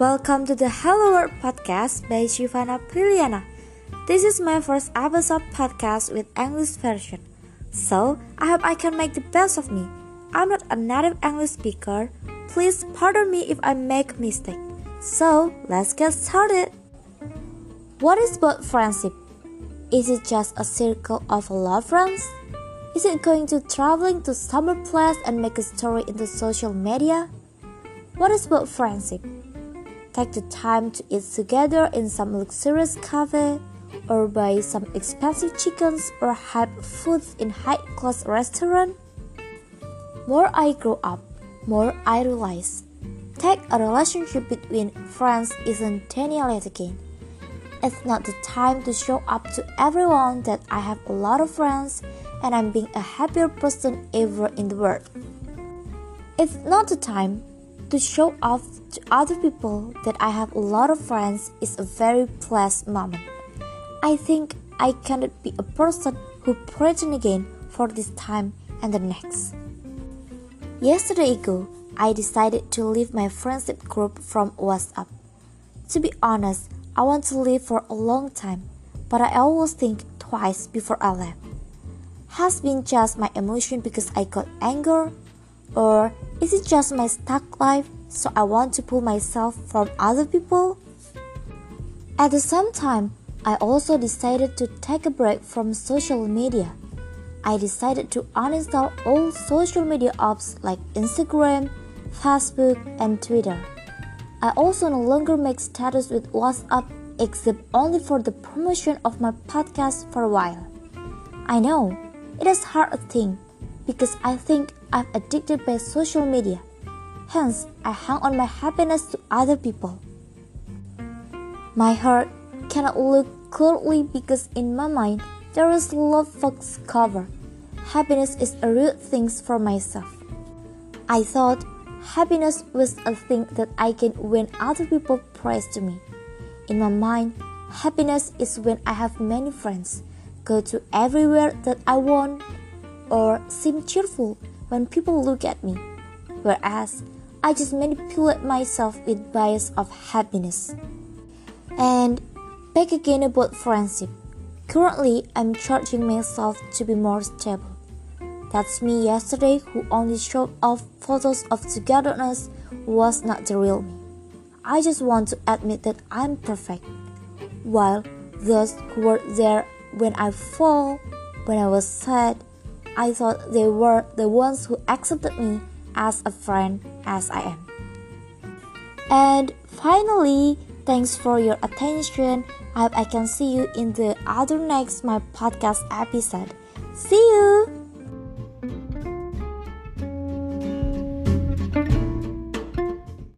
Welcome to the Hello World podcast by Shivana Priliana. This is my first episode podcast with English version. So, I hope I can make the best of me. I'm not a native English speaker. Please pardon me if I make mistake. So, let's get started. What is about friendship? Is it just a circle of love friends? Is it going to traveling to summer place and make a story in the social media? What is about friendship? Take the time to eat together in some luxurious cafe, or buy some expensive chickens or have food in high-class restaurant? More I grow up, more I realize. Take a relationship between friends isn't Daniel again. It's not the time to show up to everyone that I have a lot of friends and I'm being a happier person ever in the world. It's not the time to show off to other people that I have a lot of friends is a very blessed moment. I think I cannot be a person who pretend again for this time and the next. Yesterday ago, I decided to leave my friendship group from WhatsApp. To be honest, I want to leave for a long time, but I always think twice before I leave. Has been just my emotion because I got anger, or is it just my stuck life so I want to pull myself from other people? At the same time, I also decided to take a break from social media. I decided to uninstall all social media apps like Instagram, Facebook, and Twitter. I also no longer make status with WhatsApp except only for the promotion of my podcast for a while. I know it is hard a thing because I think I'm addicted by social media. Hence, I hang on my happiness to other people. My heart cannot look clearly because in my mind there is love fox cover. Happiness is a real thing for myself. I thought happiness was a thing that I can when other people praise to me. In my mind, happiness is when I have many friends, go to everywhere that I want, or seem cheerful when people look at me, whereas I just manipulate myself with bias of happiness. And back again about friendship. Currently, I'm charging myself to be more stable. That's me yesterday who only showed off photos of togetherness was not the real me. I just want to admit that I'm perfect. While those who were there when I fall, when I was sad, I thought they were the ones who accepted me as a friend as I am. And finally, thanks for your attention. I hope I can see you in the other next my podcast episode. See you!